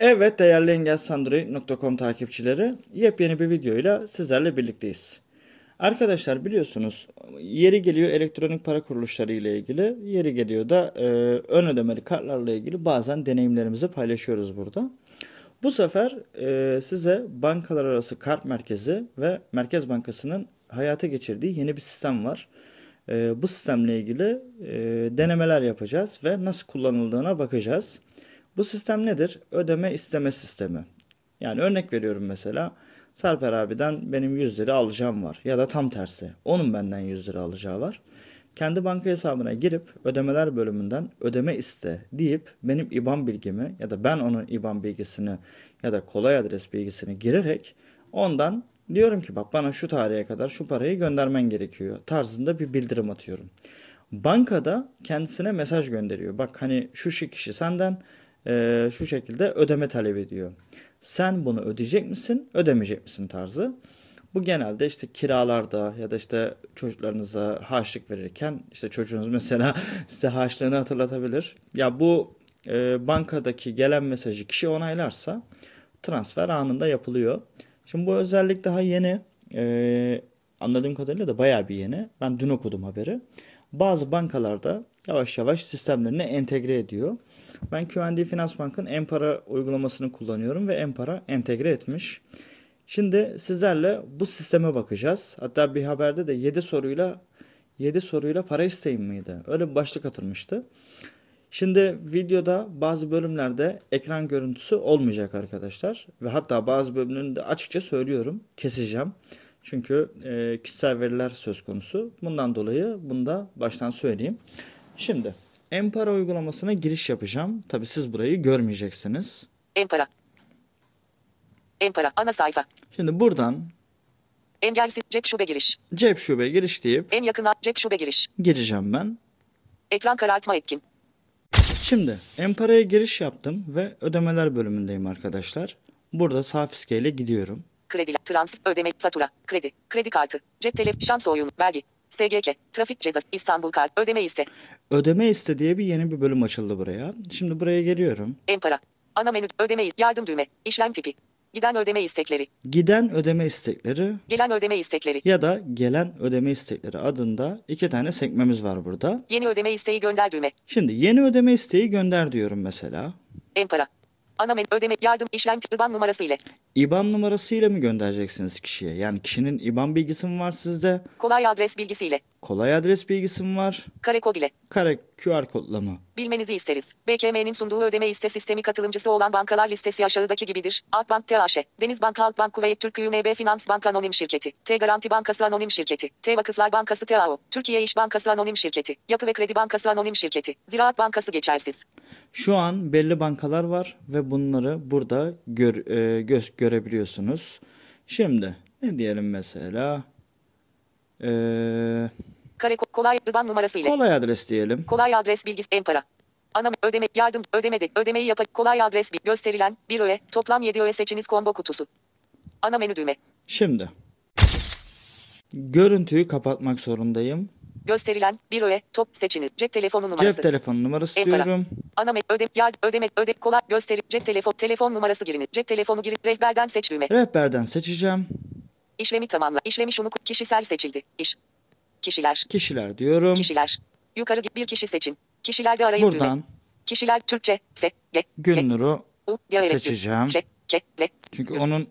Evet değerli engelsandroid.com takipçileri yepyeni bir videoyla sizlerle birlikteyiz. Arkadaşlar biliyorsunuz yeri geliyor elektronik para kuruluşları ile ilgili yeri geliyor da e, ön ödemeli kartlarla ilgili bazen deneyimlerimizi paylaşıyoruz burada. Bu sefer e, size bankalar arası kart merkezi ve Merkez Bankası'nın hayata geçirdiği yeni bir sistem var. E, bu sistemle ilgili e, denemeler yapacağız ve nasıl kullanıldığına bakacağız. Bu sistem nedir? Ödeme isteme sistemi. Yani örnek veriyorum mesela. Sarper abiden benim 100 lira alacağım var. Ya da tam tersi. Onun benden 100 lira alacağı var. Kendi banka hesabına girip ödemeler bölümünden ödeme iste deyip benim IBAN bilgimi ya da ben onun IBAN bilgisini ya da kolay adres bilgisini girerek ondan diyorum ki bak bana şu tarihe kadar şu parayı göndermen gerekiyor tarzında bir bildirim atıyorum. Bankada kendisine mesaj gönderiyor. Bak hani şu kişi senden e, şu şekilde ödeme talep ediyor. Sen bunu ödeyecek misin, ödemeyecek misin tarzı. Bu genelde işte kiralarda ya da işte çocuklarınıza harçlık verirken işte çocuğunuz mesela size harçlığını hatırlatabilir. Ya bu e, bankadaki gelen mesajı kişi onaylarsa transfer anında yapılıyor. Şimdi bu özellik daha yeni. E, anladığım kadarıyla da bayağı bir yeni. Ben dün okudum haberi. Bazı bankalarda yavaş yavaş sistemlerine entegre ediyor. Ben QND Finans Bank'ın Empara uygulamasını kullanıyorum ve Empara entegre etmiş. Şimdi sizlerle bu sisteme bakacağız. Hatta bir haberde de 7 soruyla 7 soruyla para isteyin miydi? Öyle bir başlık atılmıştı. Şimdi videoda bazı bölümlerde ekran görüntüsü olmayacak arkadaşlar. Ve hatta bazı bölümlerinde açıkça söylüyorum keseceğim. Çünkü e, kişisel veriler söz konusu. Bundan dolayı bunu da baştan söyleyeyim. Şimdi Empara uygulamasına giriş yapacağım. Tabi siz burayı görmeyeceksiniz. Empara. Empara ana sayfa. Şimdi buradan Engelsiz cep şube giriş. cep şube giriş deyip En yakına cep şube giriş. gireceğim ben. Ekran karartma etkin. Şimdi Empara'ya giriş yaptım ve ödemeler bölümündeyim arkadaşlar. Burada sağ fiskeyle gidiyorum. Kredi, transfer, ödeme, fatura, kredi, kredi kartı, cep telefonu, şans oyunu, vergi, SGK, trafik cezası, İstanbul kart, ödeme iste, Ödeme iste diye bir yeni bir bölüm açıldı buraya. Şimdi buraya geliyorum. Empara. Ana menü, ödeme, yardım düğme, işlem tipi, giden ödeme istekleri, Giden ödeme istekleri gelen ödeme istekleri, ya da gelen ödeme istekleri adında iki tane sekmemiz var burada. yeni ödeme isteği gönder düğme, Şimdi yeni ödeme isteği gönder diyorum mesela. Empara. Ana menü, ödeme, yardım, işlem IBAN numarası ile, IBAN numarasıyla mı göndereceksiniz kişiye? Yani kişinin IBAN bilgisi mi var sizde? kolay adres bilgisiyle, Kolay adres bilgisi mi var? kare kod ile, Kare QR kodla mı? Bilmenizi isteriz. BKM'nin sunduğu ödeme iste sistemi katılımcısı olan bankalar listesi aşağıdaki gibidir. Akbank TAŞ, Denizbank Halkbank Kuveyt Türk QNB Finans Bank Anonim Şirketi, T Garanti Bankası Anonim Şirketi, T Vakıflar Bankası TAO, Türkiye İş Bankası Anonim Şirketi, Yapı ve Kredi Bankası Anonim Şirketi, Ziraat Bankası geçersiz. Şu an belli bankalar var ve bunları burada gör, e, göz görebiliyorsunuz. Şimdi ne diyelim mesela? Ee, Kare kolay IBAN numarası ile, kolay adres diyelim. kolay adres bilgisi Empara. Ana ödeme yardım ödemede ödemeyi yap kolay adres bir gösterilen bir öğe toplam 7 öğe seçiniz combo kutusu. Ana menü düğme. Şimdi görüntüyü kapatmak zorundayım. Gösterilen bir öğe top seçiniz. Cep telefonu numarası. Cep telefonu numarası Empara. diyorum. Ana me ödem yardım ödeme öde kolay gösteri cep telefon telefon numarası giriniz. Cep telefonu girip rehberden seç düğme. Rehberden seçeceğim. İşlemi tamamla. İşlemi şunu kişisel seçildi. İş. Kişiler. Kişiler diyorum. Kişiler. Yukarı git bir kişi seçin. Kişilerde arayın düğme. Buradan Kişiler Türkçe. F. G. G. Gülnur'u U. Diyaret. seçeceğim. Çünkü onun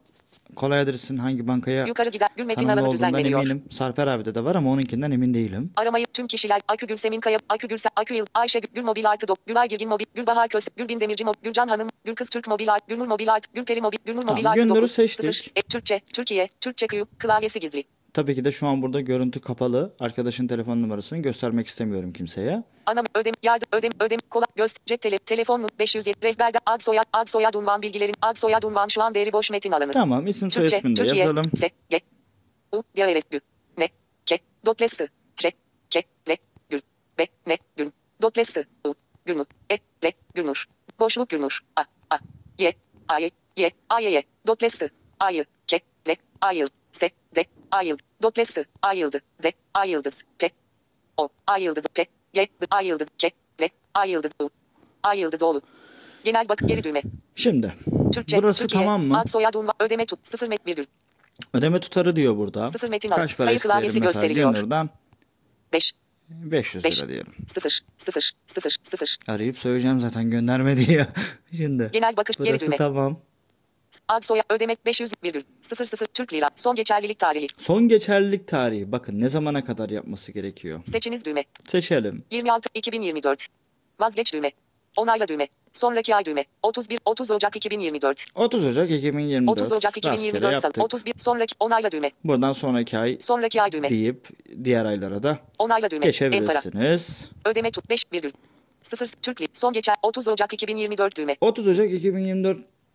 kolay adresin hangi bankaya Yukarı giden Gül Metin tanımlı alanı olduğundan düzenleniyor. eminim. Sarper abi de var ama onunkinden emin değilim. Aramayı tüm kişiler Akü Gülsemin Kaya, Akü Gülse, Akü Yıl, Ayşe Gül, Gül Mobil Artı Dok, Gülay Girgin Mobil, Gülbahar Köse, Gülbin Demirci Mobil, Gülcan Hanım, Gülkız Türk Mobil Art, Gülnur Mobil Art, Gülperi Mobil, Gülnur Tamam, Mobil Artı Gülnur'u 9, seçtik. 0, e, Türkçe, Türkiye, Türkçe Kıyı, klavyesi gizli. Tabii ki de şu an burada görüntü kapalı. Arkadaşın telefon numarasını göstermek istemiyorum kimseye. Ana ödem yardım ödem ödem kolay göz cep tele telefon 507 rehberde ad soyad ad soyad unvan bilgilerin ad soyad unvan şu an değeri boş metin alanı. Tamam isim soy ismini de yazalım. F, G, U, G, R, G, N, K, Dotlesi, Ş, K, L, Gül, B, N, Gül, Dotlesi, U, Gülnur, E, L, Gülnur, Boşluk Gülnur, A, A, Y, A, Y, Y, A, Y, Y, Dotlesi, A, Y, K, L, A, Y, S, A, Y, Dotlesi, A, yıldız, Z, A, yıldız, P, O, A, yıldız, P, G, A, yıldız, K, L, A, yıldız, U, A, yıldız, oğlu. Genel bakım geri düğme. Şimdi Türkçe. burası Türkiye, tamam mı? Ad soyad. Ödeme tut. Sıfır met virgül. Ödeme tutarı diyor burada. Sıfır metin al. Kaç para Sayı klavyesi gösteriliyor. Gündür'den? 5. 500 Beş. lira diyelim. 0. 0. 0. 0. Arayıp söyleyeceğim zaten gönderme diye. Şimdi Genel bakış geri burası düğme. tamam. Ad soyad ödemek 500 virgül. 0 0 Türk lira. Son geçerlilik tarihi. Son geçerlilik tarihi. Bakın ne zamana kadar yapması gerekiyor. Seçiniz düğme. Seçelim. 26 2024. Vazgeç düğme. Onayla düğme. Sonraki ay düğme. 31 30 Ocak 2024. 30 Ocak 2024. 30 Ocak Rastgele 2024 salı. yaptık. 31 sonraki onayla düğme. Buradan sonraki ay Sonraki ay düğme. deyip diğer aylara da Onayla düğme. Geçebilirsiniz. Ödeme tut 5 virgül. 0 Türk lirası. Son geçer 30 Ocak 2024 düğme. 30 Ocak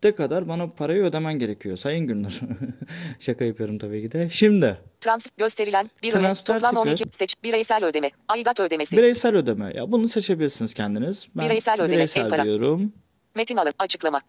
2024'te kadar bana parayı ödemen gerekiyor Sayın Gündür. Şaka yapıyorum tabii ki de. Şimdi Transfer gösterilen bir öğe. Transfer Toplam tipi. 12 seç. Bireysel ödeme. Aidat ödemesi. bireysel ödeme. Ya bunu seçebilirsiniz kendiniz. Ben Bireysel ödeme, bireysel en para. diyorum. Metin alanı. Açıklama.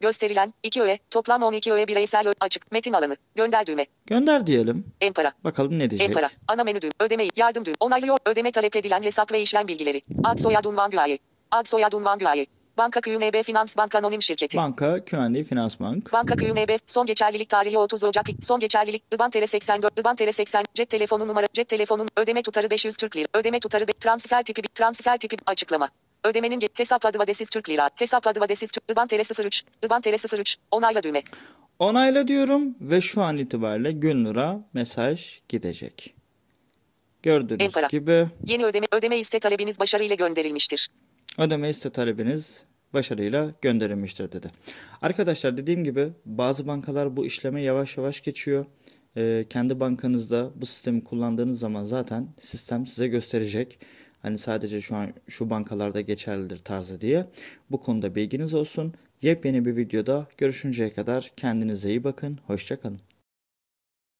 Gösterilen 2 öğe. Toplam 12 öğe bireysel öğe. Açık. Metin alanı. Gönder düğme. Gönder diyelim. En para. Bakalım ne diyecek. En para. Ana menü düğüm. Ödemeyi. Yardım düğüm. Onaylıyor. Ödeme talep edilen hesap ve işlem bilgileri. Ad soyad unvan güaye. Ad soyad unvan güaye. Banka QNB Finans Bank Anonim Şirketi. Banka QNB Finans Bank. Banka QNB son geçerlilik tarihi 30 Ocak son geçerlilik IBAN TR 84 IBAN TR 80 cep telefonu numara cep telefonun ödeme tutarı 500 Türk Lira ödeme tutarı transfer tipi transfer tipi açıklama Ödemenin hesapladı vadesiz Türk Lira. Hesapladı vadesiz Türk IBAN TR 03. IBAN TR 03. Onayla düğme. Onayla diyorum ve şu an itibariyle Gündür'a mesaj gidecek. Gördüğünüz para. gibi Yeni ödeme ödeme iste talebiniz başarıyla gönderilmiştir. Ödeme iste talebiniz başarıyla gönderilmiştir dedi. Arkadaşlar dediğim gibi bazı bankalar bu işleme yavaş yavaş geçiyor. Ee, kendi bankanızda bu sistemi kullandığınız zaman zaten sistem size gösterecek. Hani sadece şu an şu bankalarda geçerlidir tarzı diye. Bu konuda bilginiz olsun. Yepyeni bir videoda görüşünceye kadar kendinize iyi bakın. Hoşçakalın.